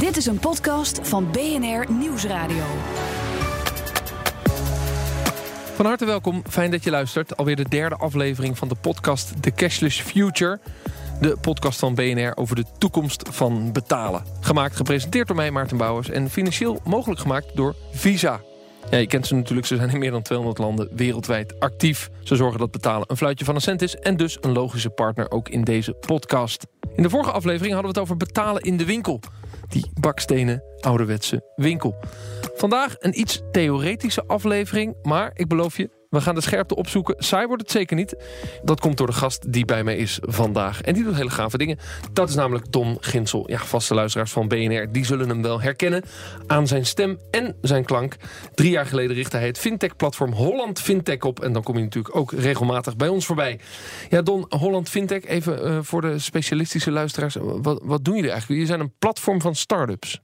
Dit is een podcast van BNR Nieuwsradio. Van harte welkom, fijn dat je luistert. Alweer de derde aflevering van de podcast The Cashless Future. De podcast van BNR over de toekomst van betalen. Gemaakt, gepresenteerd door mij, Maarten Bouwers. En financieel mogelijk gemaakt door Visa. Ja, je kent ze natuurlijk, ze zijn in meer dan 200 landen wereldwijd actief. Ze zorgen dat betalen een fluitje van een cent is... en dus een logische partner ook in deze podcast. In de vorige aflevering hadden we het over betalen in de winkel. Die bakstenen ouderwetse winkel. Vandaag een iets theoretische aflevering, maar ik beloof je, we gaan de scherpte opzoeken. Saai wordt het zeker niet. Dat komt door de gast die bij mij is vandaag. En die doet hele gave dingen. Dat is namelijk Don Ginsel. Ja, vaste luisteraars van BNR, die zullen hem wel herkennen... aan zijn stem en zijn klank. Drie jaar geleden richtte hij het fintech-platform Holland Fintech op. En dan kom je natuurlijk ook regelmatig bij ons voorbij. Ja, Don, Holland Fintech, even uh, voor de specialistische luisteraars. Wat, wat doen jullie eigenlijk? Jullie zijn een platform van start-ups.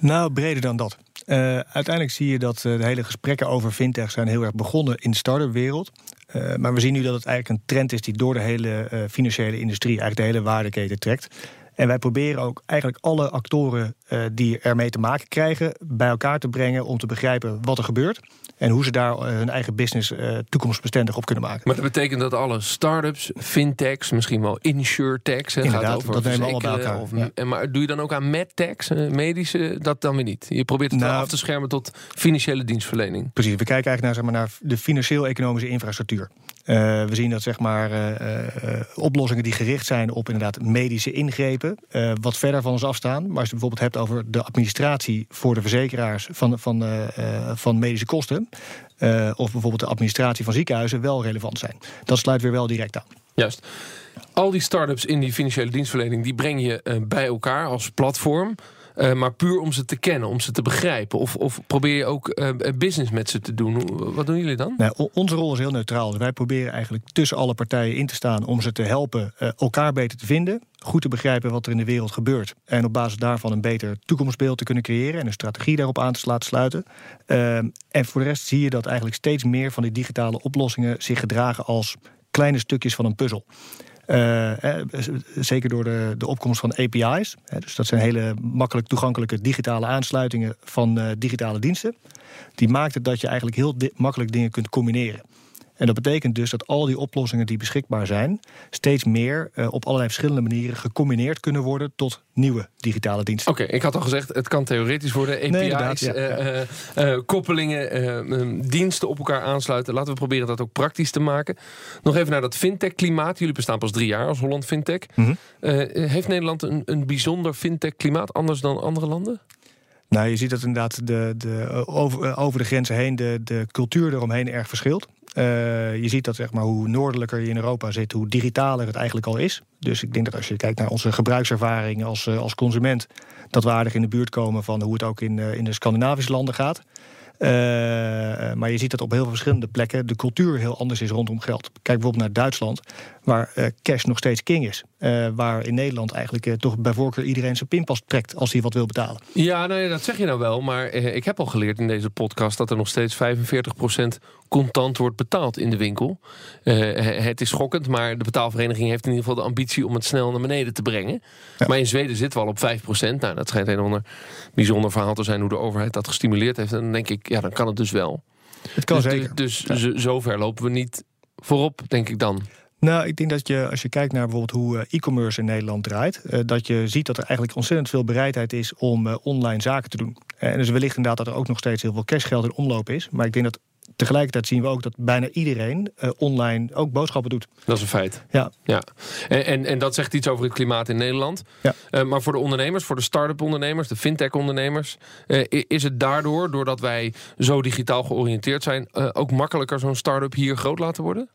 Nou, breder dan dat. Uh, uiteindelijk zie je dat uh, de hele gesprekken over fintech zijn heel erg begonnen in de start-up wereld. Uh, maar we zien nu dat het eigenlijk een trend is die door de hele financiële industrie, eigenlijk de hele waardeketen trekt. En wij proberen ook eigenlijk alle actoren die ermee te maken krijgen bij elkaar te brengen om te begrijpen wat er gebeurt. En hoe ze daar hun eigen business toekomstbestendig op kunnen maken. Maar dat betekent dat alle start-ups, fintechs, misschien wel insurtechs... Inderdaad, gaat over dat nemen we allemaal bij elkaar. Of, ja. Maar doe je dan ook aan medtechs, medische, dat dan weer niet? Je probeert het nou, af te schermen tot financiële dienstverlening. Precies, we kijken eigenlijk naar, zeg maar, naar de financieel-economische infrastructuur. Uh, we zien dat zeg maar, uh, uh, oplossingen die gericht zijn op inderdaad medische ingrepen, wat verder van ons afstaan. Maar als je bijvoorbeeld hebt over de administratie voor de verzekeraars van, van, van medische kosten, of bijvoorbeeld de administratie van ziekenhuizen, wel relevant zijn. Dat sluit weer wel direct aan. Juist. Al die start-ups in die financiële dienstverlening, die breng je bij elkaar als platform. Uh, maar puur om ze te kennen, om ze te begrijpen? Of, of probeer je ook uh, business met ze te doen? Wat doen jullie dan? Nou, onze rol is heel neutraal. Dus wij proberen eigenlijk tussen alle partijen in te staan om ze te helpen elkaar beter te vinden. Goed te begrijpen wat er in de wereld gebeurt. En op basis daarvan een beter toekomstbeeld te kunnen creëren. En een strategie daarop aan te laten sluiten. en voor de rest zie je dat eigenlijk steeds meer van die digitale oplossingen zich gedragen als kleine stukjes van een puzzel. Uh, zeker door de, de opkomst van API's. dus dat zijn hele makkelijk toegankelijke digitale aansluitingen van uh, digitale diensten. Die maakt het dat je eigenlijk heel makkelijk dingen kunt combineren. En dat betekent dus dat al die oplossingen die beschikbaar zijn, steeds meer uh, op allerlei verschillende manieren gecombineerd kunnen worden tot nieuwe digitale diensten. Oké, okay, ik had al gezegd, het kan theoretisch worden. API's, nee, ja, uh, uh, koppelingen, diensten op elkaar aansluiten. Laten we proberen dat ook praktisch te maken. Nog even naar dat fintech-klimaat. Jullie bestaan pas drie jaar als Holland Fintech. Mm -hmm. heeft Nederland een, een bijzonder fintech-klimaat, anders dan andere landen? Nou, je ziet dat inderdaad de, de, over, over de grenzen heen de, de cultuur eromheen erg verschilt. Uh, je ziet dat zeg maar, hoe noordelijker je in Europa zit, hoe digitaler het eigenlijk al is. Dus ik denk dat als je kijkt naar onze gebruikservaring als, uh, als consument, dat we aardig in de buurt komen van hoe het ook in, uh, in de Scandinavische landen gaat. Maar je ziet dat op heel veel verschillende plekken de cultuur heel anders is rondom geld. Kijk bijvoorbeeld naar Duitsland, waar cash nog steeds king is. Waar in Nederland eigenlijk toch bij voorkeur iedereen zijn pinpas trekt als hij wat wil betalen. Ja, nou ja, dat zeg je nou wel. Maar ik heb al geleerd in deze podcast dat er nog steeds 45% contant wordt betaald in de winkel. het is schokkend, maar de betaalvereniging heeft in ieder geval de ambitie om het snel naar beneden te brengen. Ja. Maar in Zweden zitten we al op 5%. Nou, dat schijnt een ander bijzonder verhaal te zijn hoe de overheid dat gestimuleerd heeft. En dan denk ik, ja, dan kan het dus wel. Het kan dus, zeker. Dus, dus ja. zover lopen we niet voorop, denk ik dan. Nou, ik denk dat je, als je kijkt naar bijvoorbeeld hoe e-commerce in Nederland draait, uh, dat je ziet dat er eigenlijk ontzettend veel bereidheid is om online zaken te doen. En dus wellicht inderdaad dat er ook nog steeds heel veel cashgeld in omloop is. Maar ik denk dat tegelijkertijd zien we ook dat bijna iedereen uh, online ook boodschappen doet. Dat is een feit. Ja. ja. En, en, en dat zegt iets over het klimaat in Nederland. Ja. Uh, maar voor de ondernemers, voor de start-up ondernemers, de fintech ondernemers... Uh, is het daardoor, doordat wij zo digitaal georiënteerd zijn... ook makkelijker zo'n start-up hier groot laten worden?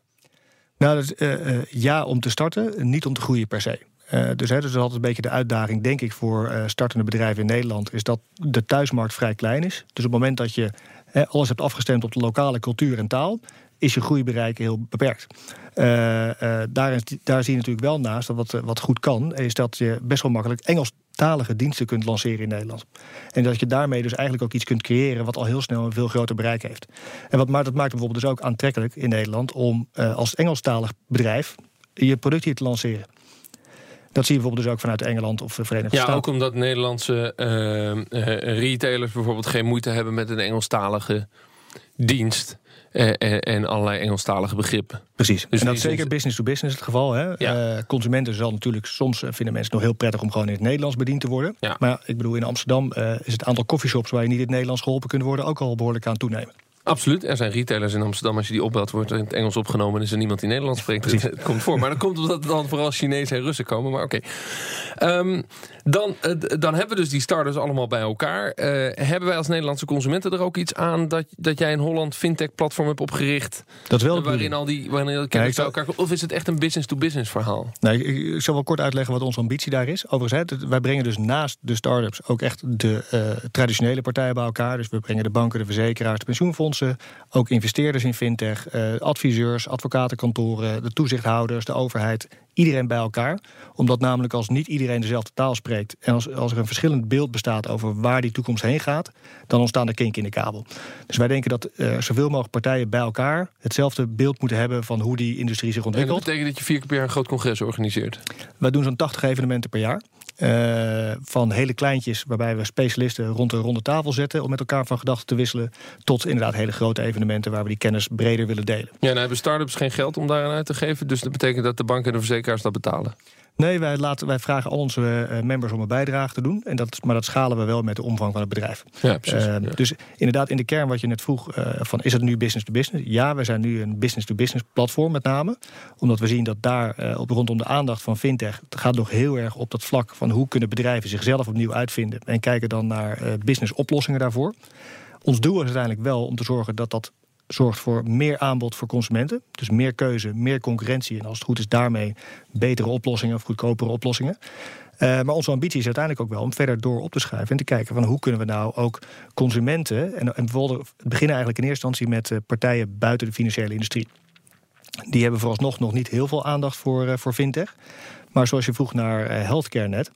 Nou, dat, ja om te starten, niet om te groeien per se. Uh, dus, hè, dus dat is altijd een beetje de uitdaging, denk ik, voor uh, startende bedrijven in Nederland, is dat de thuismarkt vrij klein is. Dus op het moment dat je alles hebt afgestemd op de lokale cultuur en taal, is je groeibereik heel beperkt. Uh, daar, daar, zie je natuurlijk wel naast dat wat, wat goed kan, is dat je best wel makkelijk Engelstalige diensten kunt lanceren in Nederland. En dat je daarmee dus eigenlijk ook iets kunt creëren wat al heel snel een veel groter bereik heeft. En wat, maar dat maakt bijvoorbeeld dus ook aantrekkelijk in Nederland om als Engelstalig bedrijf je product hier te lanceren. Dat zie je bijvoorbeeld dus ook vanuit Engeland of de Verenigde ja, Staten. ook omdat Nederlandse uh, uh, retailers bijvoorbeeld geen moeite hebben met een Engelstalige dienst. En, en, allerlei Engelstalige begrippen. Precies. Dus en dat is zeker business to business het geval. Hè? Ja. Uh, consumenten zal natuurlijk soms vinden mensen nog heel prettig om gewoon in het Nederlands bediend te worden. Ja. Maar ik bedoel, in Amsterdam uh, is het aantal coffeeshops waar je niet in het Nederlands geholpen kunt worden ook al behoorlijk aan toenemen. Absoluut. Er zijn retailers in Amsterdam. Als je die opbelt, wordt er in het Engels opgenomen. En is er niemand die Nederlands spreekt. Dus het komt voor. Maar dat komt omdat er dan vooral Chinezen en Russen komen. Maar oké. Okay. Um, dan, uh, dan hebben we dus die starters allemaal bij elkaar. Uh, hebben wij als Nederlandse consumenten er ook iets aan... dat, dat jij in Holland fintech-platform hebt opgericht? Dat wel. Waarin al die waarin kennis bij elkaar Of is het echt een business-to-business verhaal? Nee, ik, zal wel kort uitleggen wat onze ambitie daar is. Overigens, wij brengen dus naast de start-ups... ook echt de uh, traditionele partijen bij elkaar. Dus we brengen de banken, de verzekeraars, de pensioenfondsen... ook investeerders in fintech, uh, adviseurs, advocatenkantoren... de toezichthouders, de overheid, iedereen bij elkaar. Omdat namelijk als niet iedereen dezelfde taal spreekt... en als, als er een verschillend beeld bestaat over waar die toekomst heen gaat... dan ontstaan er kinken in de kabel. Dus wij denken dat er zoveel mogelijk partijen bij elkaar... hetzelfde beeld moeten hebben van hoe die industrie zich ontwikkelt. En dat betekent dat je vier keer per jaar een groot congres organiseert? Wij doen zo'n 80 evenementen per jaar. Uh, van hele kleintjes, waarbij we specialisten rond de ronde tafel zetten... om met elkaar van gedachten te wisselen... tot inderdaad hele grote evenementen waar we die kennis breder willen delen. Ja, nou hebben start-ups geen geld om daaraan uit te geven... dus dat betekent dat de banken en de verzekeraars dat betalen? Nee, wij, laten, wij vragen al onze uh, members om een bijdrage te doen. En dat, maar dat schalen we wel met de omvang van het bedrijf. Ja, precies. Uh, ja. Dus inderdaad, in de kern wat je net vroeg... Uh, van is het nu business to business? Ja, wij zijn nu een business-to-business platform met name. Omdat we zien dat daar op, rondom de aandacht van fintech... het gaat nog heel erg op dat vlak van hoe kunnen bedrijven zichzelf opnieuw uitvinden... en kijken dan naar business oplossingen daarvoor. Ons doel is uiteindelijk wel om te zorgen dat dat zorgt voor meer aanbod voor consumenten. Dus meer keuze, meer concurrentie. En als het goed is, daarmee betere oplossingen of goedkopere oplossingen. Uh, maar onze ambitie is uiteindelijk ook wel om verder door op te schuiven en te kijken van hoe kunnen we nou ook consumenten. En, en beginnen eigenlijk in eerste instantie met uh, partijen buiten de financiële industrie. Die hebben vooralsnog nog niet heel veel aandacht voor, uh, voor fintech. Maar zoals je vroeg naar healthcare net.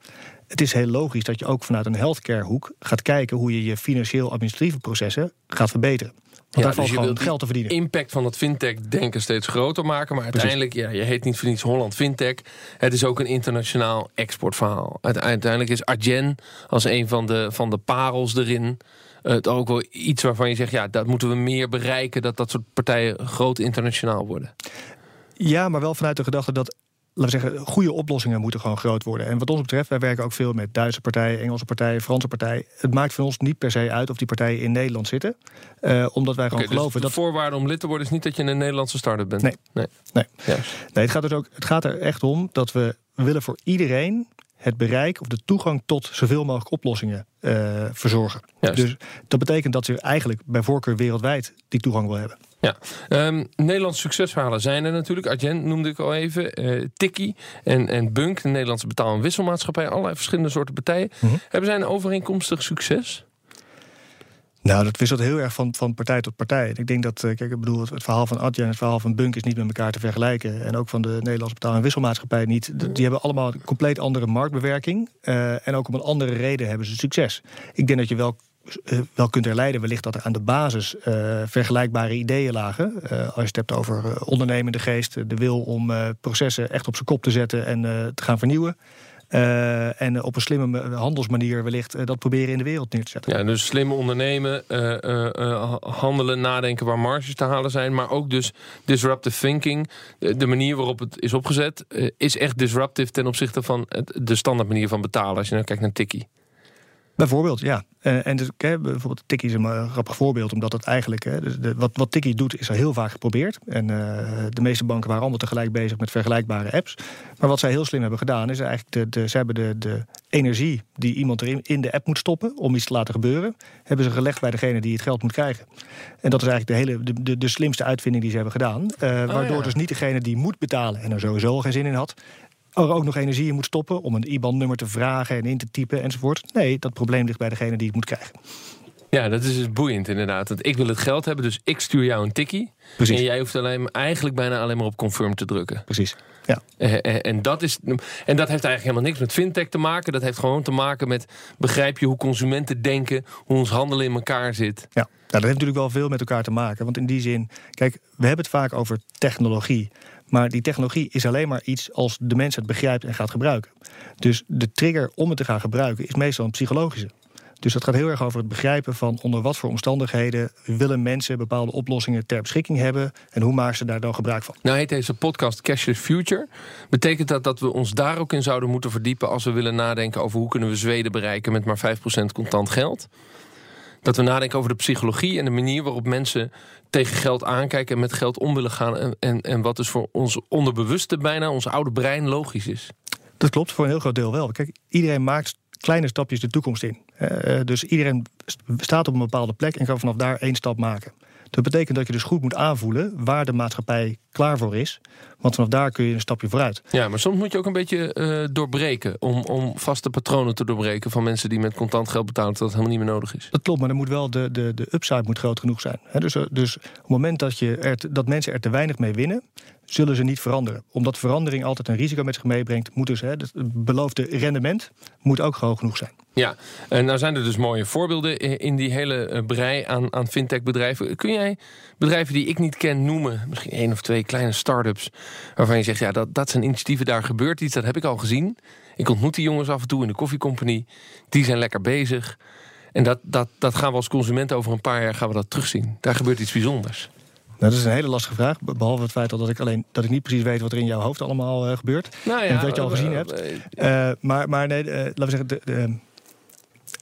Het is heel logisch dat je ook vanuit een healthcare hoek gaat kijken hoe je je financieel-administratieve processen gaat verbeteren. Want ja, daar dus valt gewoon geld te verdienen. impact van het fintech-denken steeds groter maken. Maar uiteindelijk, ja, je heet niet voor niets Holland Fintech. Het is ook een internationaal exportverhaal. Uiteindelijk is Adyen als een van de, van de parels erin... Het ook wel iets waarvan je zegt, ja, dat moeten we meer bereiken... dat dat soort partijen groot internationaal worden. Ja, maar wel vanuit de gedachte dat laten we zeggen, goede oplossingen moeten gewoon groot worden. En wat ons betreft, wij werken ook veel met Duitse partijen, Engelse partijen, Franse partijen. Het maakt van ons niet per se uit of die partijen in Nederland zitten. Uh, omdat wij gewoon okay, geloven dus de dat. voorwaarde om lid te worden is niet dat je een Nederlandse start-up bent. Nee. Nee. Nee. Ja. nee het, gaat dus ook, het gaat er echt om dat we willen voor iedereen het bereik of de toegang tot zoveel mogelijk oplossingen uh, verzorgen. Juist. Dus dat betekent dat ze eigenlijk bij voorkeur wereldwijd die toegang wil hebben. Ja, um, Nederlandse succesverhalen zijn er natuurlijk. Adyen noemde ik al even. Uh, Tikkie en, en Bunk, de Nederlandse betaal- en wisselmaatschappij. Allerlei verschillende soorten partijen. Mhm. Mm -hmm. Hebben zij een overeenkomstig succes? Nou, dat wisselt heel erg van, van partij tot partij. Ik denk dat, kijk, ik bedoel, het verhaal van Adyen en het verhaal van Bunk is niet met elkaar te vergelijken. En ook van de Nederlandse betaal- en wisselmaatschappij niet. Die hebben allemaal een compleet andere marktbewerking. Uh, en ook om een andere reden hebben ze succes. Ik denk dat je wel uh, wel kunt herleiden wellicht dat er aan de basis vergelijkbare ideeën lagen. Als je het hebt over ondernemende geest, de wil om processen echt op zijn kop te zetten en te gaan vernieuwen. Uh, en op een slimme handelsmanier wellicht uh, dat proberen in de wereld neer te zetten. Ja, dus slim ondernemen, uh, handelen, nadenken waar marges te halen zijn. Maar ook dus disruptive thinking. De, manier waarop het is opgezet is echt disruptive ten opzichte van de standaard manier van betalen. Als je nou kijkt naar Tikkie. Bijvoorbeeld, ja. En dus, hè, bijvoorbeeld Tikkie is een uh, grappig voorbeeld, omdat het eigenlijk, hè, de, de, wat, wat Tikkie doet, is al heel vaak geprobeerd. En uh, de meeste banken waren allemaal tegelijk bezig met vergelijkbare apps. Maar wat zij heel slim hebben gedaan, is eigenlijk, de, de, ze hebben de, de energie die iemand erin in de app moet stoppen om iets te laten gebeuren, hebben ze gelegd bij degene die het geld moet krijgen. En dat is eigenlijk de, hele, de, de, de slimste uitvinding die ze hebben gedaan. waardoor oh, ja. dus niet degene die moet betalen en er sowieso al geen zin in had, er ook nog energie in moet stoppen om een IBAN-nummer te vragen en in te typen enzovoort. Nee, dat probleem ligt bij degene die het moet krijgen. Ja, dat is dus boeiend inderdaad. Want ik wil het geld hebben, dus ik stuur jou een tikkie. Precies. En jij hoeft alleen, eigenlijk bijna alleen maar op confirm te drukken. Precies. Ja. Eh, eh, En dat, is, en dat heeft eigenlijk helemaal niks met fintech te maken. Dat heeft gewoon te maken met begrijp je hoe consumenten denken, hoe ons handelen in elkaar zit. Ja, nou, dat heeft natuurlijk wel veel met elkaar te maken. Want in die zin, kijk, we hebben het vaak over technologie. Maar die technologie is alleen maar iets als de mens het begrijpt en gaat gebruiken. Dus de trigger om het te gaan gebruiken is meestal een psychologische. Dus dat gaat heel erg over het begrijpen van onder wat voor omstandigheden willen mensen bepaalde oplossingen ter beschikking hebben en hoe maken ze daar dan gebruik van. Nou heet deze podcast Cashless Future. Betekent dat dat we ons daar ook in zouden moeten verdiepen als we willen nadenken over hoe kunnen we Zweden bereiken met maar 5% contant geld? Dat we nadenken over de psychologie en de manier waarop mensen tegen geld aankijken en met geld om willen gaan. En, en, en wat dus voor ons onderbewuste bijna, ons oude brein logisch is. Dat klopt, voor een heel groot deel wel. Kijk, iedereen maakt kleine stapjes de toekomst in. Uh, dus iedereen staat op een bepaalde plek en kan vanaf daar één stap maken. Dat betekent dat je dus goed moet aanvoelen waar de maatschappij klaar voor is. Want vanaf daar kun je een stapje vooruit. Ja, maar soms moet je ook een beetje uh, doorbreken. Om, om vaste patronen te doorbreken van mensen die met contant geld betalen. Dat het helemaal niet meer nodig is. Dat klopt, maar dan moet wel de, de, de upside moet groot genoeg zijn. He, dus, dus op het moment dat, je er, dat mensen er te weinig mee winnen zullen ze niet veranderen. Omdat verandering altijd een risico met zich meebrengt, moet dus het beloofde rendement moet ook hoog genoeg zijn. Ja, en nou zijn er dus mooie voorbeelden in die hele brei aan, aan fintech-bedrijven. Kun jij bedrijven die ik niet ken noemen, misschien één of twee kleine start-ups, waarvan je zegt, ja, dat, dat zijn initiatieven, daar gebeurt iets, dat heb ik al gezien. Ik ontmoet die jongens af en toe in de koffiecompagnie, die zijn lekker bezig. En dat, dat, dat gaan we als consument over een paar jaar gaan we dat terugzien. Daar gebeurt iets bijzonders. Nou, dat is een hele lastige vraag. Behalve het feit dat ik alleen dat ik niet precies weet wat er in jouw hoofd allemaal uh, gebeurt. Nou ja, en dat je al gezien uh, hebt. Maar, maar nee, laten we zeggen. De, de,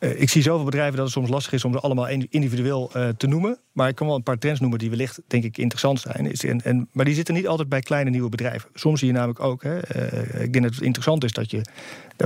ik zie zoveel bedrijven dat het soms lastig is om ze allemaal individueel te noemen. Maar ik kan wel een paar trends noemen die wellicht, denk ik, interessant zijn. En, en, maar die zitten niet altijd bij kleine nieuwe bedrijven. Soms zie je namelijk ook, hè, ik denk dat het interessant is dat je,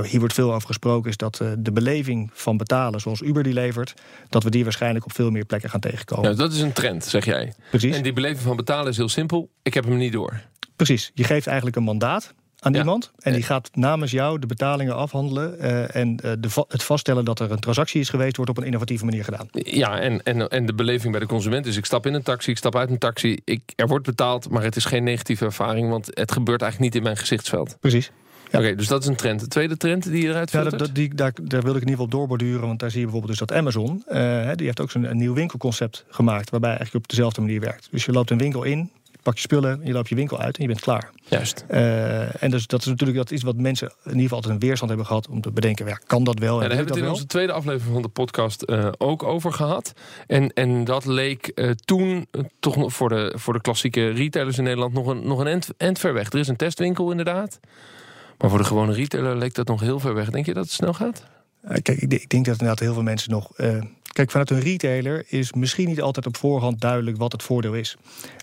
hier wordt veel over gesproken, is dat de beleving van betalen, zoals Uber die levert, dat we die waarschijnlijk op veel meer plekken gaan tegenkomen. Ja, dat is een trend, zeg jij. Precies. En die beleving van betalen is heel simpel. Ik heb hem niet door. Precies. Je geeft eigenlijk een mandaat aan ja. iemand. En die gaat namens jou de betalingen afhandelen. Uh, en uh, de, het vaststellen dat er een transactie is geweest, wordt op een innovatieve manier gedaan. Ja, en, en, en de beleving bij de consument is: ik stap in een taxi, ik stap uit een taxi. Ik, er wordt betaald, maar het is geen negatieve ervaring, want het gebeurt eigenlijk niet in mijn gezichtsveld. Precies. Ja. Oké, okay, dus dat is een trend. De tweede trend die je eruit ja, dat, die, daar, daar wil ik in ieder geval op doorborduren. Want daar zie je bijvoorbeeld dus dat Amazon... Uh, die heeft ook zo'n nieuw winkelconcept gemaakt... waarbij eigenlijk op dezelfde manier werkt. Dus je loopt een winkel in, pak je spullen, je loopt je winkel uit en je bent klaar. Juist. Uh, en dus dat is natuurlijk dat iets wat mensen in ieder geval altijd een weerstand hebben gehad om te bedenken, ja, kan dat wel? Ja, daar hebben we het in wel? onze tweede aflevering van de podcast uh, ook over gehad. En, en dat leek uh, toen toch nog voor de, voor de klassieke retailers in Nederland nog een, nog een end, end ver weg. Er is een testwinkel inderdaad. Maar voor de gewone retailer leek dat nog heel ver weg. Denk je dat het snel gaat? kijk, ik, ik, denk dat inderdaad heel veel mensen nog. Kijk, vanuit een retailer is misschien niet altijd op voorhand duidelijk wat het voordeel is.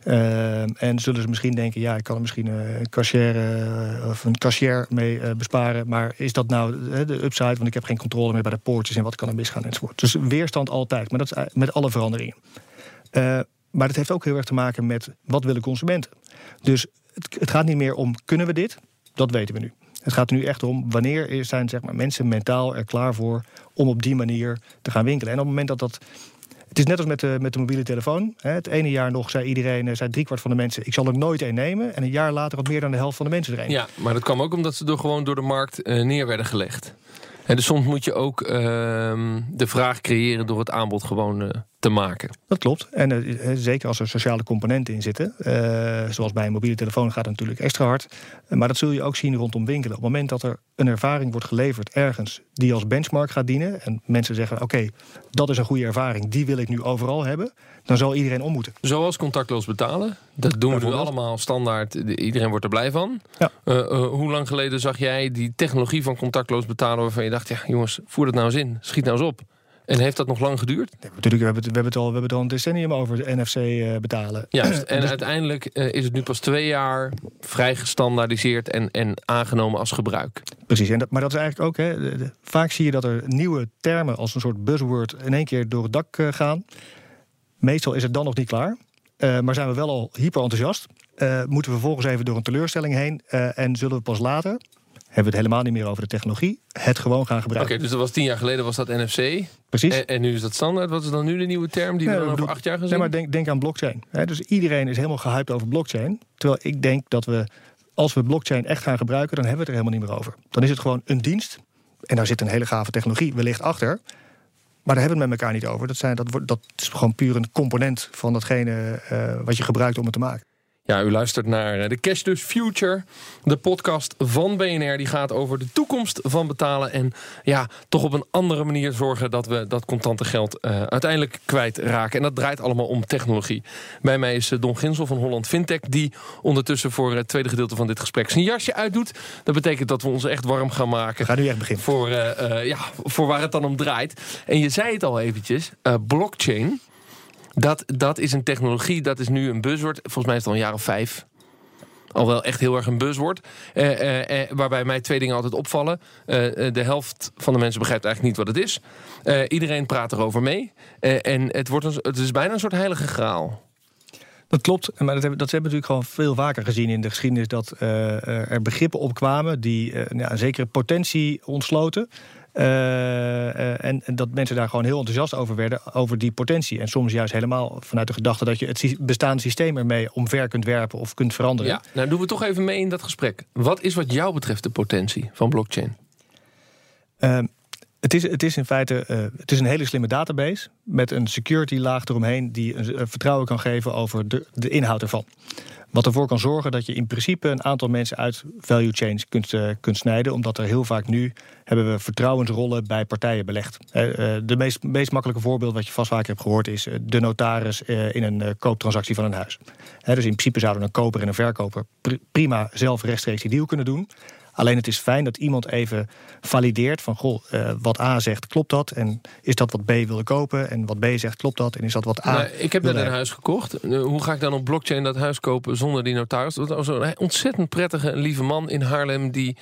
Uh, en zullen ze misschien denken: ja, ik kan er misschien een cashier uh, of een cashier mee besparen. Maar is dat nou de upside? Want ik heb geen controle meer bij de poortjes en wat kan er misgaan enzovoort. Dus weerstand altijd, maar dat is met alle veranderingen. maar dat heeft ook heel erg te maken met wat willen consumenten. Dus het gaat niet meer om kunnen we dit? Dat weten we nu. Het gaat er nu echt om wanneer zijn zeg maar, mensen mentaal er klaar voor om op die manier te gaan winkelen. En op het moment dat dat. Het is net als met de, met de mobiele telefoon. Het ene jaar nog zei iedereen, zei driekwart van de mensen: ik zal er nooit één nemen. En een jaar later had meer dan de helft van de mensen er een. Ja, maar dat kwam ook omdat ze er gewoon door de markt uh, neer werden gelegd. En dus soms moet je ook uh, de vraag creëren door het aanbod gewoon uh, te maken. Dat klopt. En uh, zeker als er sociale componenten in zitten. zoals bij een mobiele telefoon gaat het natuurlijk extra hard. maar dat zul je ook zien rondom winkelen. Op het moment dat er een ervaring wordt geleverd ergens die als benchmark gaat dienen. En mensen zeggen: oké, okay, dat is een goede ervaring, die wil ik nu overal hebben. Dan zal iedereen om moeten. Zoals contactloos betalen. Dat doen we nu allemaal standaard. Iedereen wordt er blij van. Ja. hoe lang geleden zag jij die technologie van contactloos betalen waarvan je dacht: ja, jongens, voer dat nou eens in. Schiet nou eens op. En heeft dat nog lang geduurd? Natuurlijk, we hebben, het, we, hebben het al, we hebben het al een decennium over NFC uh, betalen. Juist, en dus... uiteindelijk uh, is het nu pas twee jaar vrij gestandaardiseerd en, en aangenomen als gebruik. Precies, en dat, maar dat is eigenlijk ook, hè, de, de, vaak zie je dat er nieuwe termen als een soort buzzword in één keer door het dak uh, gaan. Meestal is het dan nog niet klaar, maar zijn we wel al hyper enthousiast. moeten we vervolgens even door een teleurstelling heen en zullen we pas later hebben we het helemaal niet meer over de technologie. Het gewoon gaan Oké, gebruiken. dus dat was tien jaar geleden was dat NFC. Precies. En, en nu is dat standaard. Wat is dan nu de nieuwe term die we dan over acht jaar gaan Nee, maar denk, denk aan blockchain. Hè, dus iedereen is helemaal gehyped over blockchain. Terwijl ik denk dat we, als we blockchain echt gaan gebruiken, dan hebben we het er helemaal niet meer over. Dan is het gewoon een dienst. En daar zit een hele gave technologie wellicht achter. Maar daar hebben we het met elkaar niet over. Dat, zijn, dat, wordt, dat is gewoon puur een component van datgene eh, wat je gebruikt om het te maken. Ja, u luistert naar eh, de Cashless Future, de podcast van BNR. Die gaat over de toekomst van betalen. En ja, toch op een andere manier zorgen dat we dat contante geld eh, uiteindelijk kwijtraken. En dat draait allemaal om technologie. Bij mij is eh, Don Ginsel van Holland Fintech, die ondertussen voor het tweede gedeelte van dit gesprek zijn jasje uitdoet. Dat betekent dat we ons echt warm gaan maken. Gaan nu echt beginnen. Voor, ja, voor waar het dan om draait. En je zei het al eventjes, blockchain. Dat, dat is een technologie, dat is nu een buzzword. Volgens mij is het al een jaar of vijf. Al wel echt heel erg een buzzword. Eh, eh, eh, waarbij mij twee dingen altijd opvallen. Eh, eh, de helft van de mensen begrijpt eigenlijk niet wat het is. Iedereen praat erover mee. En het, wordt het is bijna een soort heilige graal. Dat klopt, maar dat hebben, dat hebben we natuurlijk gewoon veel vaker gezien in de geschiedenis. Dat er begrippen opkwamen die ja, een zekere potentie ontsloten. Eh, eh, en, en dat mensen daar gewoon heel enthousiast over werden, over die potentie. En soms juist helemaal vanuit de gedachte dat je het bestaande systeem ermee omver kunt werpen of kunt veranderen. Ja, nou doen we toch even mee in dat gesprek. Wat is wat jou betreft de potentie van blockchain? Ehm, het, is, het is in feite eh, het is een hele slimme database met een security laag eromheen die een, een vertrouwen kan geven over de, de inhoud ervan. Wat ervoor kan zorgen dat je in principe een aantal mensen uit value chains kunt, eh, kunt snijden. Omdat er heel vaak nu hebben we vertrouwensrollen bij partijen belegd. Eh, eh, de meest, makkelijke voorbeeld wat je vast vaker hebt gehoord is eh, de notaris eh, in een eh, kooptransactie van een huis. Dus in principe zouden een koper en een verkoper pri- prima zelf rechtstreeks die deal kunnen doen. Alleen het is fijn dat iemand even valideert van goh, eh, wat A zegt, klopt dat? En is dat wat B wilde kopen? En wat B zegt, klopt dat? En is dat wat A. Nou, ik heb wil net een huis gekocht. Eh, Hoe ga ik dan op blockchain dat huis kopen zonder die notaris? Dat was een ontzettend prettige en lieve man in Haarlem... die,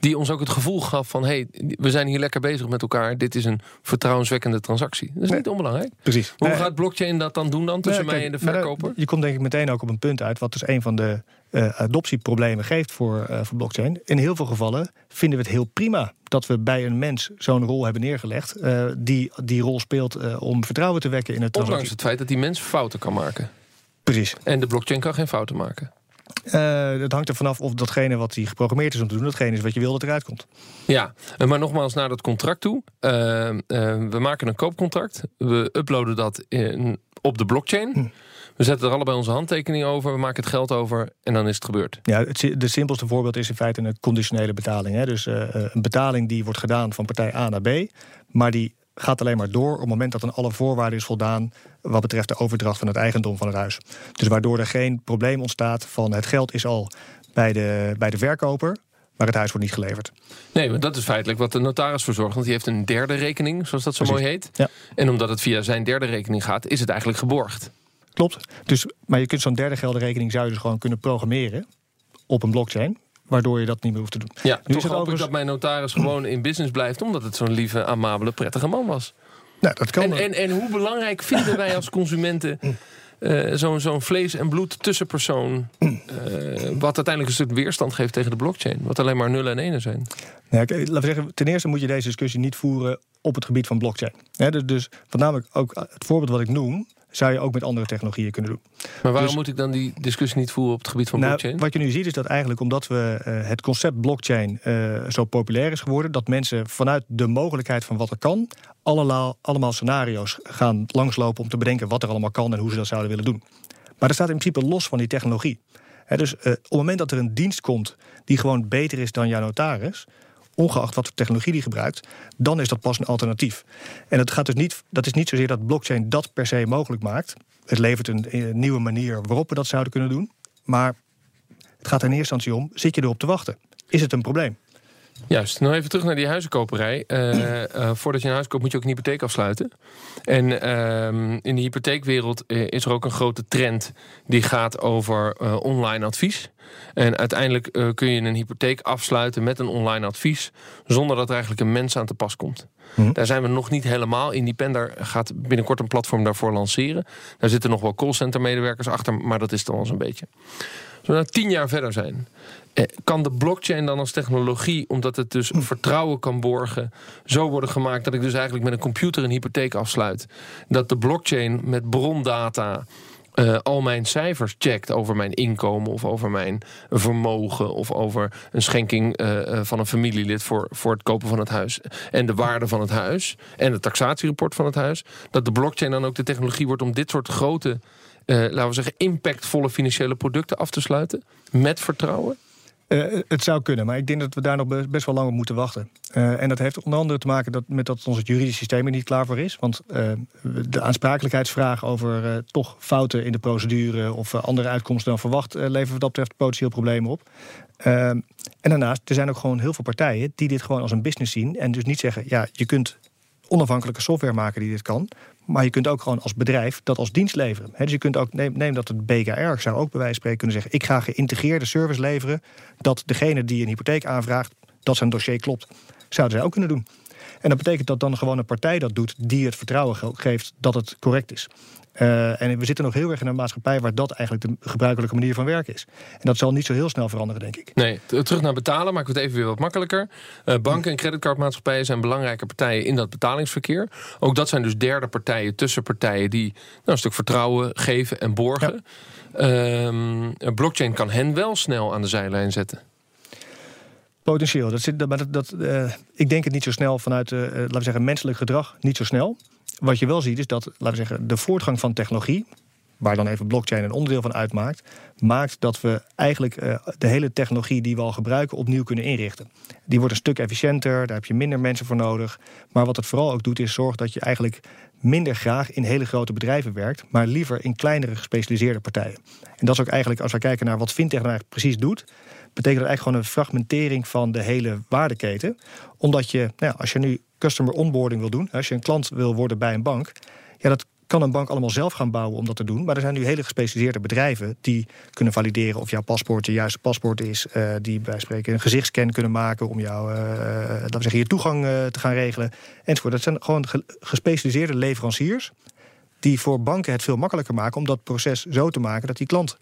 die ons ook het gevoel gaf van... hey, we zijn hier lekker bezig met elkaar. Dit is een vertrouwenswekkende transactie. Dat is Nee. niet onbelangrijk. Precies. Hoe Nee, gaat blockchain dat dan doen dan tussen mij en de verkoper? Je komt denk ik meteen ook op een punt uit, wat dus een van de eh, adoptieproblemen geeft voor, eh, voor blockchain. In heel veel gevallen vinden we het heel prima dat we bij een mens zo'n rol hebben neergelegd, eh, die die rol speelt om vertrouwen te wekken in het Ondanks transactie. het feit dat die mens fouten kan maken. Precies. En de blockchain kan geen fouten maken. Eh, het hangt er vanaf of datgene wat die geprogrammeerd is om te doen, datgene is wat je wil dat eruit komt. Ja, maar nogmaals naar dat contract toe. Eh, eh, we maken een koopcontract. We uploaden dat in, op de blockchain. Hm. We zetten er allebei onze handtekening over. We maken het geld over. En dan is het gebeurd. Ja, het, de simpelste voorbeeld is in feite een conditionele betaling. Hè? Dus een betaling die wordt gedaan van partij A naar B, maar die gaat alleen maar door op het moment dat aan alle voorwaarden is voldaan wat betreft de overdracht van het eigendom van het huis. Dus waardoor er geen probleem ontstaat van het geld is al bij de, bij de verkoper, maar het huis wordt niet geleverd. Nee, maar dat is feitelijk wat de notaris verzorgt. Want die heeft een derde rekening, zoals dat zo Precies. mooi heet. Ja. En omdat het via zijn derde rekening gaat, is het eigenlijk geborgd. Klopt. Dus, maar je kunt zo'n derde geldenrekening zou je dus gewoon kunnen programmeren op een blockchain, waardoor je dat niet meer hoeft te doen. Ja, Nu toch hoop ik dat mijn notaris gewoon in business blijft... omdat het zo'n lieve, amabele, prettige man was. Nou, dat kan. En, en, en hoe belangrijk vinden wij als consumenten... eh, zo'n zo'n vlees- en bloed tussenpersoon... eh, wat uiteindelijk een stuk weerstand geeft tegen de blockchain. Wat alleen maar nullen en enen zijn. Ja, we zeggen, ten eerste moet je deze discussie niet voeren op het gebied van blockchain. Dus, dus voornamelijk ook het voorbeeld wat ik noem, zou je ook met andere technologieën kunnen doen. Maar waarom Dus- moet ik dan die discussie niet voeren op het gebied van Nou, blockchain? wat je nu ziet is dat eigenlijk omdat we eh, het concept blockchain eh, zo populair is geworden, dat mensen vanuit de mogelijkheid van wat er kan, allemaal, allemaal scenario's gaan langslopen om te bedenken wat er allemaal kan en hoe ze dat zouden willen doen. Maar dat staat in principe los van die technologie. Dus eh, op het moment dat er een dienst komt die gewoon beter is dan jouw notaris, ongeacht wat voor technologie die gebruikt, dan is dat pas een alternatief. En het gaat dus niet, dat is niet zozeer dat blockchain dat per se mogelijk maakt. Het levert een, eh, nieuwe manier waarop we dat zouden kunnen doen. Maar het gaat er in eerste instantie om, zit je erop te wachten? Is het een probleem? Juist, nou even terug naar die huizenkoperij. Eh, eh, voordat je een huis koopt moet je ook een hypotheek afsluiten. En ehm, in de hypotheekwereld eh, is er ook een grote trend die gaat over online advies. En uiteindelijk kun je een hypotheek afsluiten met een online advies... zonder dat er eigenlijk een mens aan te pas komt. Mhm. Daar zijn we nog niet helemaal. Independer gaat binnenkort een platform daarvoor lanceren. Daar zitten nog wel callcenter medewerkers achter, maar dat is dan wel zo'n beetje. we nou tien jaar verder zijn, kan de blockchain dan als technologie, omdat het dus vertrouwen kan borgen, zo worden gemaakt dat ik dus eigenlijk met een computer een hypotheek afsluit? Dat de blockchain met brondata uh, al mijn cijfers checkt over mijn inkomen of over mijn vermogen of over een schenking uh, van een familielid voor, voor het kopen van het huis en de waarde van het huis en het taxatierapport van het huis, dat de blockchain dan ook de technologie wordt om dit soort grote, laten we zeggen, impactvolle financiële producten af te sluiten met vertrouwen? Uh, het zou kunnen, maar ik denk dat we daar nog best wel lang op moeten wachten. Uh, en dat heeft onder andere te maken dat, met dat ons het juridische systeem er niet klaar voor is. Want uh, de aansprakelijkheidsvraag over toch fouten in de procedure of andere uitkomsten dan verwacht, leveren wat dat betreft potentieel problemen op. en daarnaast, er zijn ook gewoon heel veel partijen die dit gewoon als een business zien. En dus niet zeggen, ja, je kunt onafhankelijke software maken die dit kan. Maar je kunt ook gewoon als bedrijf dat als dienst leveren. dus je kunt ook, neem, neem dat het BKR zou ook bij wijze van spreken kunnen zeggen: ik ga geïntegreerde service leveren. Dat degene die een hypotheek aanvraagt, dat zijn dossier klopt. Zouden zij ook kunnen doen. En dat betekent dat dan gewoon een partij dat doet die het vertrouwen geeft dat het correct is. Uh, en we zitten nog heel erg in een maatschappij waar dat eigenlijk de gebruikelijke manier van werken is. En dat zal niet zo heel snel veranderen, denk ik. Nee, terug naar betalen maken we het even weer wat makkelijker. Uh, banken en creditcardmaatschappijen zijn belangrijke partijen in dat betalingsverkeer. Ook dat zijn dus derde partijen, tussenpartijen die nou, een stuk vertrouwen geven en borgen. Ja. Um, blockchain kan hen wel snel aan de zijlijn zetten. Potentieel. Dat zit, dat, dat, uh, ik denk het niet zo snel vanuit, laten we zeggen, menselijk gedrag. Niet zo snel wat je wel ziet is dat, laten we zeggen, de voortgang van technologie, waar dan even blockchain een onderdeel van uitmaakt, maakt dat we eigenlijk uh, de hele technologie die we al gebruiken opnieuw kunnen inrichten. Die wordt een stuk efficiënter, daar heb je minder mensen voor nodig. Maar wat het vooral ook doet, is zorgen dat je eigenlijk minder graag in hele grote bedrijven werkt, maar liever in kleinere gespecialiseerde partijen. En dat is ook eigenlijk, als we kijken naar wat fintech nou precies doet, betekent dat eigenlijk gewoon een fragmentering van de hele waardeketen. Omdat je, nou, als je nu customer onboarding wil doen, als je een klant wil worden bij een bank, ja, dat kan een bank allemaal zelf gaan bouwen om dat te doen. Maar er zijn nu hele gespecialiseerde bedrijven die kunnen valideren of jouw paspoort je juiste paspoort is. Uh, die bij spreken een gezichtscan kunnen maken om jou, uh, laten we zeggen, je toegang te gaan regelen. Enzovoort. Dat zijn gewoon gespecialiseerde leveranciers die voor banken het veel makkelijker maken om dat proces zo te maken dat die klant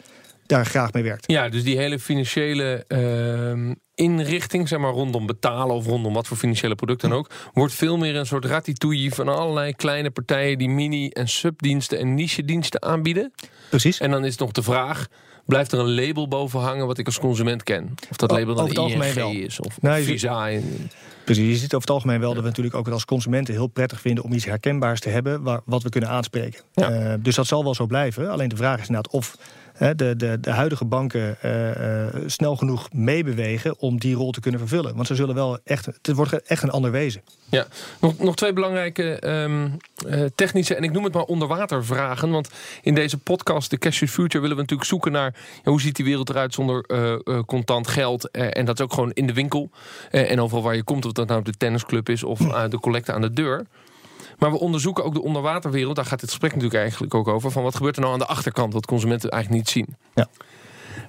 daar graag mee werkt. Ja, dus die hele financiële uh, inrichting, zeg maar rondom betalen of rondom wat voor financiële producten dan ook, wordt veel meer een soort ratitouille van allerlei kleine partijen die mini- en subdiensten en niche-diensten aanbieden. Precies. En dan is nog de vraag. Blijft er een label boven hangen wat ik als consument ken? Of dat label dan ING is of, nee, Visa. Precies, je ziet over het algemeen wel dat we natuurlijk ook als consumenten heel prettig vinden om iets herkenbaars te hebben waar, wat we kunnen aanspreken. Ja. Uh, dus dat zal wel zo blijven. Alleen de vraag is inderdaad of de, de, de huidige banken uh, uh, snel genoeg meebewegen om die rol te kunnen vervullen. Want ze zullen wel echt, het wordt echt een ander wezen. Ja, nog, nog twee belangrijke um, uh, technische en ik noem het maar onderwater vragen. Want in deze podcast, de Cash Future, willen we natuurlijk zoeken naar ja, hoe ziet die wereld eruit zonder contant geld. en dat is ook gewoon in de winkel. en overal waar je komt, of dat nou de tennisclub is of de collecte aan de deur. Maar we onderzoeken ook de onderwaterwereld. Daar gaat dit gesprek natuurlijk eigenlijk ook over. Van wat gebeurt er nou aan de achterkant, wat consumenten eigenlijk niet zien. Ja.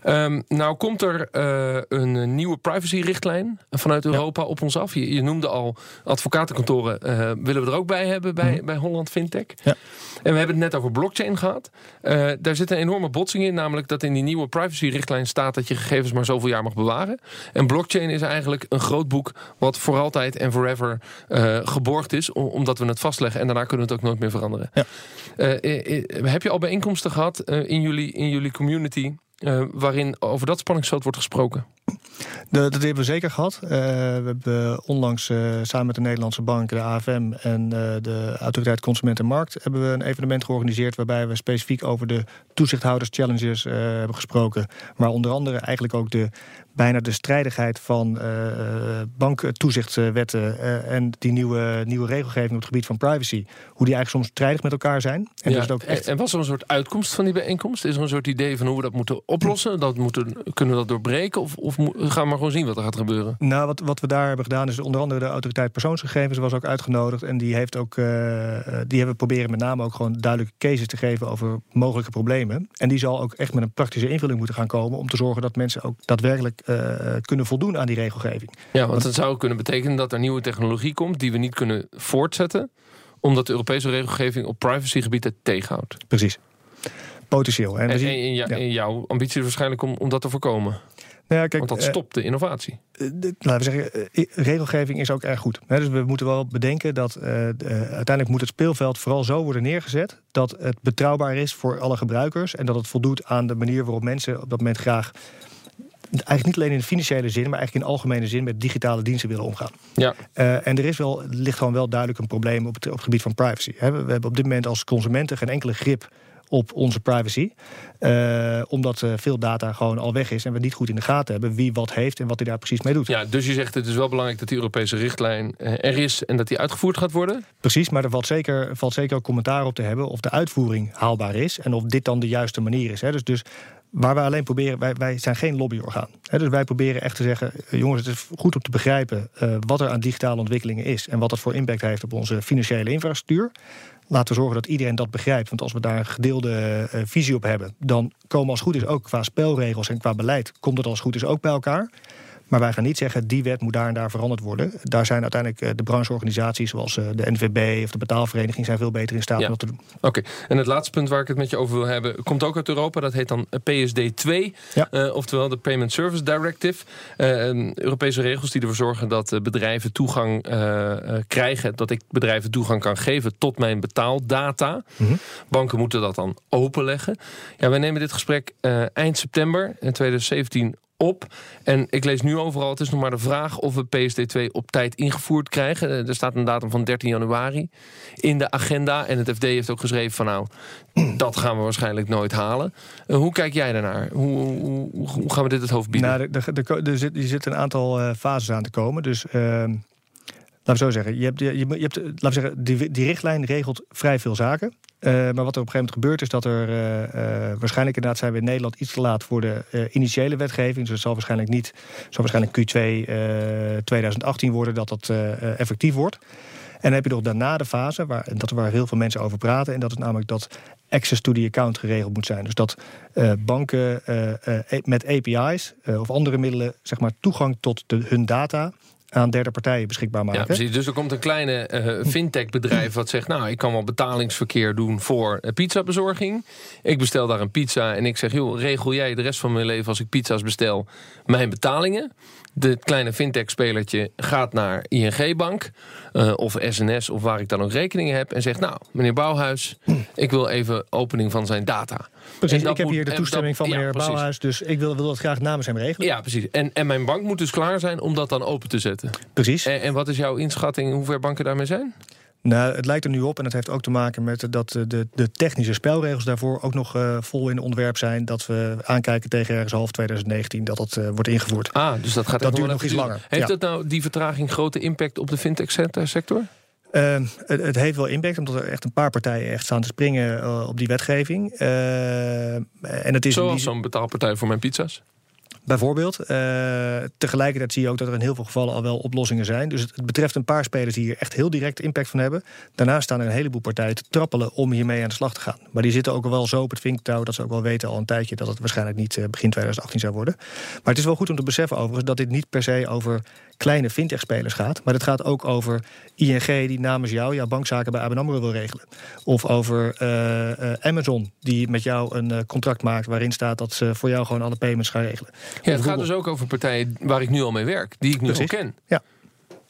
Um, nou komt er uh, een nieuwe privacyrichtlijn vanuit Europa ja. op ons af. Je, je, noemde al advocatenkantoren uh, willen we er ook bij hebben bij, mm. bij Holland Fintech. Ja. En we hebben het net over blockchain gehad. Uh, daar zit een enorme botsing in, namelijk dat in die nieuwe privacyrichtlijn staat dat je gegevens maar zoveel jaar mag bewaren. En blockchain is eigenlijk een groot boek wat voor altijd en forever geborgd is, omdat we het vastleggen en daarna kunnen we het ook nooit meer veranderen. Ja. heb je al bijeenkomsten gehad in, jullie, in jullie community uh, waarin over dat spanningsveld wordt gesproken? Dat hebben we zeker gehad. Uh, we hebben onlangs uh, samen met de Nederlandse Bank, de AFM en de Autoriteit Consument en Markt hebben we een evenement georganiseerd waarbij we specifiek over de toezichthouders challenges hebben gesproken. Maar onder andere eigenlijk ook de bijna de strijdigheid van uh, banktoezichtswetten uh, en die nieuwe, nieuwe regelgeving op het gebied van privacy, hoe die eigenlijk soms strijdig met elkaar zijn. En, ja, dus ook echt... en was er een soort uitkomst van die bijeenkomst? Is er een soort idee van hoe we dat moeten oplossen? Dat moeten, kunnen we dat doorbreken? Of, of gaan we maar gewoon zien wat er gaat gebeuren? Nou, wat, wat we daar hebben gedaan is onder andere de autoriteit persoonsgegevens was ook uitgenodigd. En die heeft ook, uh, die hebben proberen met name ook gewoon duidelijke cases te geven over mogelijke problemen. En die zal ook echt met een praktische invulling moeten gaan komen om te zorgen dat mensen ook daadwerkelijk kunnen voldoen aan die regelgeving. Ja, want dat zou kunnen betekenen dat er nieuwe technologie komt die we niet kunnen voortzetten, omdat de Europese regelgeving op privacygebied het tegenhoudt. Precies. Potentieel. En, en, en, jouw ambitie is waarschijnlijk om, om dat te voorkomen. Nou ja, kijk, Want dat stopt de innovatie. laten we zeggen, regelgeving is ook erg goed. dus we moeten wel bedenken dat uiteindelijk moet het speelveld vooral zo worden neergezet dat het betrouwbaar is voor alle gebruikers en dat het voldoet aan de manier waarop mensen op dat moment graag eigenlijk niet alleen in de financiële zin, maar eigenlijk in algemene zin met digitale diensten willen omgaan. Ja. Uh, en er is wel, ligt gewoon wel duidelijk een probleem op het, op het gebied van privacy. we hebben op dit moment als consumenten geen enkele grip op onze privacy. Uh, omdat uh, veel data gewoon al weg is en we niet goed in de gaten hebben wie wat heeft en wat hij daar precies mee doet. Ja, dus je zegt het is wel belangrijk dat die Europese richtlijn er is en dat die uitgevoerd gaat worden? Precies, maar er valt zeker, valt zeker ook commentaar op te hebben of de uitvoering haalbaar is en of dit dan de juiste manier is. Hè. Dus, dus Waar wij alleen proberen, wij, wij zijn geen lobbyorgaan. Dus wij proberen echt te zeggen, eh, jongens, het is goed om te begrijpen uh, wat er aan digitale ontwikkelingen is en wat dat voor impact heeft op onze financiële infrastructuur. Laten we zorgen dat iedereen dat begrijpt. Want als we daar een gedeelde uh, visie op hebben, dan komen als goed is ook qua spelregels en qua beleid, komt het als goed is ook bij elkaar. Maar wij gaan niet zeggen, die wet moet daar en daar veranderd worden. Daar zijn uiteindelijk eh, de brancheorganisaties zoals eh, de NVB of de betaalvereniging... zijn veel beter in staat om dat te doen. Oké, en het laatste punt waar ik het met je over wil hebben... komt ook uit Europa, dat heet dan PSD 2. Uh, oftewel de Payment Service Directive. Uh, Europese regels die ervoor zorgen dat bedrijven toegang krijgen... dat ik bedrijven toegang kan geven tot mijn betaaldata. Mhm. Banken moeten dat dan openleggen. Ja, wij nemen dit gesprek eind september in 2017 op. En ik lees nu overal, het is nog maar de vraag of we PSD2 op tijd ingevoerd krijgen. Eh, er staat een datum van 13 januari in de agenda. En het FD heeft ook geschreven van nou, dat gaan we waarschijnlijk nooit halen. Uh, hoe kijk jij daarnaar? Hoe, hoe, gaan we dit het hoofd bieden? Nou, er, er, zit, er zit een aantal uh, fases aan te komen. Dus... Uh, Laten we zo zeggen, je hebt, je, je hebt, laten we zeggen die, die richtlijn regelt vrij veel zaken. Uh, maar wat er op een gegeven moment gebeurt is dat er uh, waarschijnlijk inderdaad zijn we in Nederland iets te laat voor de initiële wetgeving. Dus het zal waarschijnlijk niet, zal waarschijnlijk Q2 2018 worden dat dat effectief wordt. En dan heb je nog daarna de fase, waar, dat waar heel veel mensen over praten. En dat is namelijk dat access to the account geregeld moet zijn. Dus dat banken met API's of andere middelen zeg maar, toegang tot de, hun data aan derde partijen beschikbaar maken. Ja, precies. Dus er komt een kleine uh, fintech bedrijf wat zegt... nou, ik kan wel betalingsverkeer doen voor uh, pizzabezorging. Ik bestel daar een pizza en ik zeg... joh, regel jij de rest van mijn leven als ik pizza's bestel... mijn betalingen? De kleine fintech-spelertje gaat naar ING-bank uh, of SNS of waar ik dan ook rekeningen heb... en zegt, nou, meneer Bouwhuis, ik wil even opening van zijn data. Precies, ik heb hier de toestemming van meneer Bouwhuis... dus ik wil, wil dat graag namens hem regelen. Ja, precies. En, en mijn bank moet dus klaar zijn om dat dan open te zetten. Precies. En, en wat is jouw inschatting hoe ver banken daarmee zijn? Nou, het lijkt er nu op en het heeft ook te maken met dat de, de technische spelregels daarvoor ook nog uh, vol in onderwerp zijn. Dat we aankijken tegen ergens half 2019 dat dat uh, wordt ingevoerd. Ah, dus dat gaat dat duurt nog iets langer. Heeft ja. dat nou die vertraging grote impact op de fintech-sector? Uh, het, het, heeft wel impact, omdat er echt een paar partijen echt staan te springen op die wetgeving. en het is Zoals zo'n betaalpartij voor mijn pizza's? Bijvoorbeeld. Uh, tegelijkertijd zie je ook dat er in heel veel gevallen al wel oplossingen zijn. Dus het, betreft een paar spelers die hier echt heel direct impact van hebben. Daarnaast staan er een heleboel partijen te trappelen om hiermee aan de slag te gaan. Maar die zitten ook wel zo op het vinktouw dat ze ook wel weten al een tijdje dat het waarschijnlijk niet uh, begin 2018 zou worden. Maar het is wel goed om te beseffen overigens dat dit niet per se over kleine fintech-spelers gaat. Maar het gaat ook over ING die namens jou jouw bankzaken bij ABN AMRO wil regelen. Of over uh, Amazon die met jou een contract maakt waarin staat dat ze voor jou gewoon alle payments gaan regelen. Ja, het gaat dus ook over partijen waar ik nu al mee werk, die ik nu al ken. Ja.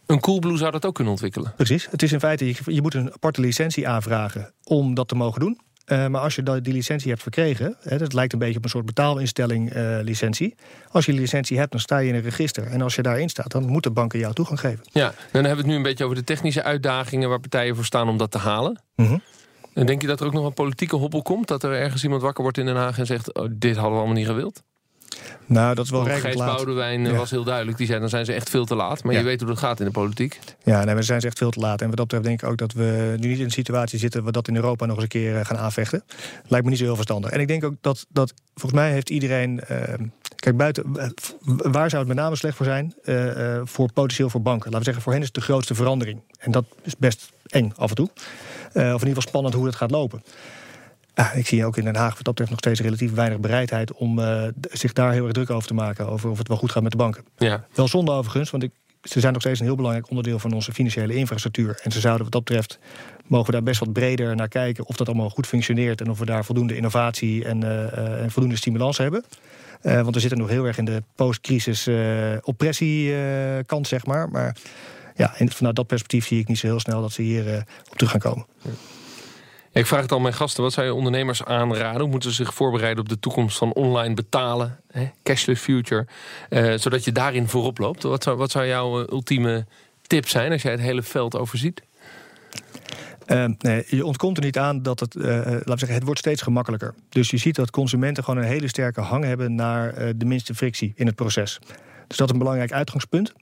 Een Coolblue zou dat ook kunnen ontwikkelen. Precies. Het is in feite, je, je moet een aparte licentie aanvragen om dat te mogen doen. Uh, maar als je die licentie hebt verkregen, hè, dat lijkt een beetje op een soort betaalinstelling uh, licentie. Als je die licentie hebt, dan sta je in een register. En als je daarin staat, dan moeten banken jou toegang geven. Ja, dan hebben we het nu een beetje over de technische uitdagingen waar partijen voor staan om dat te halen. Mm En denk je dat er ook nog een politieke hobbel komt? Dat er ergens iemand wakker wordt in Den Haag en zegt: oh, dit hadden we allemaal niet gewild? Nou, dat is wel Gijs Boudewijn eh, was heel duidelijk. Die zei, dan zijn ze echt veel te laat. Maar je weet hoe dat gaat in de politiek. Ja, nee, we zijn ze echt veel te laat. En wat dat betreft denk ik ook dat we nu niet in een situatie zitten... waar we dat in Europa nog eens een keer eh, gaan aanvechten. Lijkt me niet zo heel verstandig. En ik denk ook dat, dat volgens mij heeft iedereen... Uh, kijk, buiten, waar zou het met name slecht voor zijn? Uh, voor potentieel voor banken. Laten we zeggen, voor hen is het de grootste verandering. En dat is best eng af en toe. of in ieder geval spannend hoe het gaat lopen. Ja, ik zie ook in Den Haag wat dat betreft nog steeds relatief weinig bereidheid om uh, zich daar heel erg druk over te maken. Over of het wel goed gaat met de banken. Ja. Wel zonde overigens, want ik, ze zijn nog steeds een heel belangrijk onderdeel van onze financiële infrastructuur. En ze zouden wat dat betreft, mogen we daar best wat breder naar kijken of dat allemaal goed functioneert en of we daar voldoende innovatie en, en voldoende stimulans hebben. want we zitten nog heel erg in de post-crisis oppressiekant, zeg maar. Maar ja, en vanuit dat perspectief zie ik niet zo heel snel dat ze hier op terug gaan komen. Ik vraag het al mijn gasten. Wat zou je ondernemers aanraden? Hoe moeten ze zich voorbereiden op de toekomst van online betalen? Hè? Cashless future. Uh, zodat je daarin voorop loopt. Wat zou, wat zou jouw eh, ultieme tip zijn als jij het hele veld overziet? Uh, nee, je ontkomt er niet aan dat het, laten we zeggen, het wordt steeds gemakkelijker. Dus je ziet dat consumenten gewoon een hele sterke hang hebben naar de minste frictie in het proces. Dus dat is een belangrijk uitgangspunt.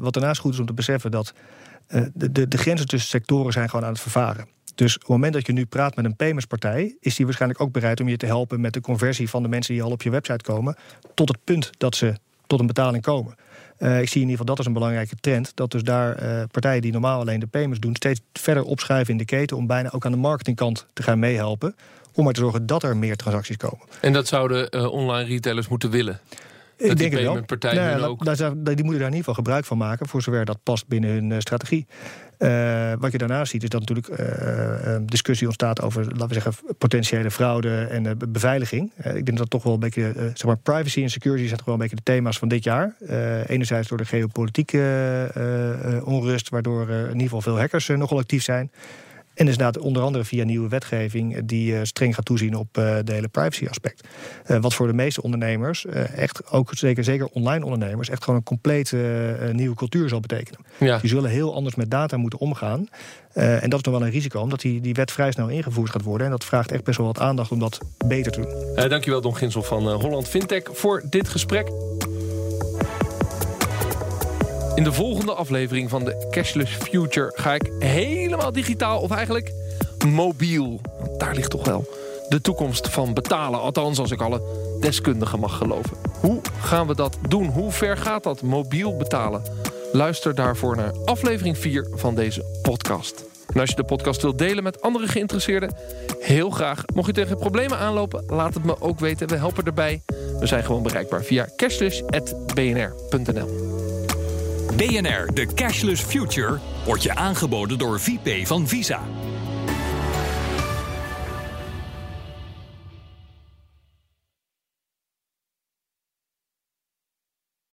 wat daarnaast goed is om te beseffen dat de, de, de grenzen tussen sectoren zijn gewoon aan het vervaren. Dus op het moment dat je nu praat met een paymentspartij, is die waarschijnlijk ook bereid om je te helpen met de conversie van de mensen die al op je website komen, tot het punt dat ze tot een betaling komen. Uh, ik zie in ieder geval dat is een belangrijke trend. Dat dus daar uh, partijen die normaal alleen de payments doen, steeds verder opschuiven in de keten om bijna ook aan de marketingkant te gaan meehelpen. Om maar te zorgen dat er meer transacties komen. En dat zouden uh, online retailers moeten willen? Dat ik denk die paymentpartijen nou ja, ook... die moeten daar in ieder geval gebruik van maken, voor zover dat past binnen hun strategie. Uh, wat je daarnaast ziet is dat natuurlijk uh, discussie ontstaat over, laten we zeggen, potentiële fraude en beveiliging. ik denk dat dat toch wel een beetje, zeg maar, privacy en security zijn toch wel een beetje de thema's van dit jaar. enerzijds door de geopolitieke onrust, waardoor in ieder geval veel hackers nogal actief zijn. En is inderdaad onder andere via nieuwe wetgeving die eh, streng gaat toezien op uh, de hele privacy aspect. Uh, wat voor de meeste ondernemers, echt ook zeker, zeker online ondernemers, echt gewoon een compleet nieuwe cultuur zal betekenen. Ja. Die zullen heel anders met data moeten omgaan. en dat is nog wel een risico, omdat die, die wet vrij snel ingevoerd gaat worden. En dat vraagt echt best wel wat aandacht om dat beter te doen. dankjewel Don Ginsel van Holland Fintech voor dit gesprek. In de volgende aflevering van de Cashless Future ga ik helemaal digitaal, of eigenlijk mobiel. Want daar ligt toch wel de toekomst van betalen. Althans, als ik alle deskundigen mag geloven. Hoe gaan we dat doen? Hoe ver gaat dat mobiel betalen? Luister daarvoor naar aflevering 4 van deze podcast. En als je de podcast wilt delen met andere geïnteresseerden, heel graag. Mocht je tegen problemen aanlopen, laat het me ook weten. We helpen erbij. We zijn gewoon bereikbaar via cashless.bnr.nl. BNR, de Cashless Future, wordt je aangeboden door VP van Visa.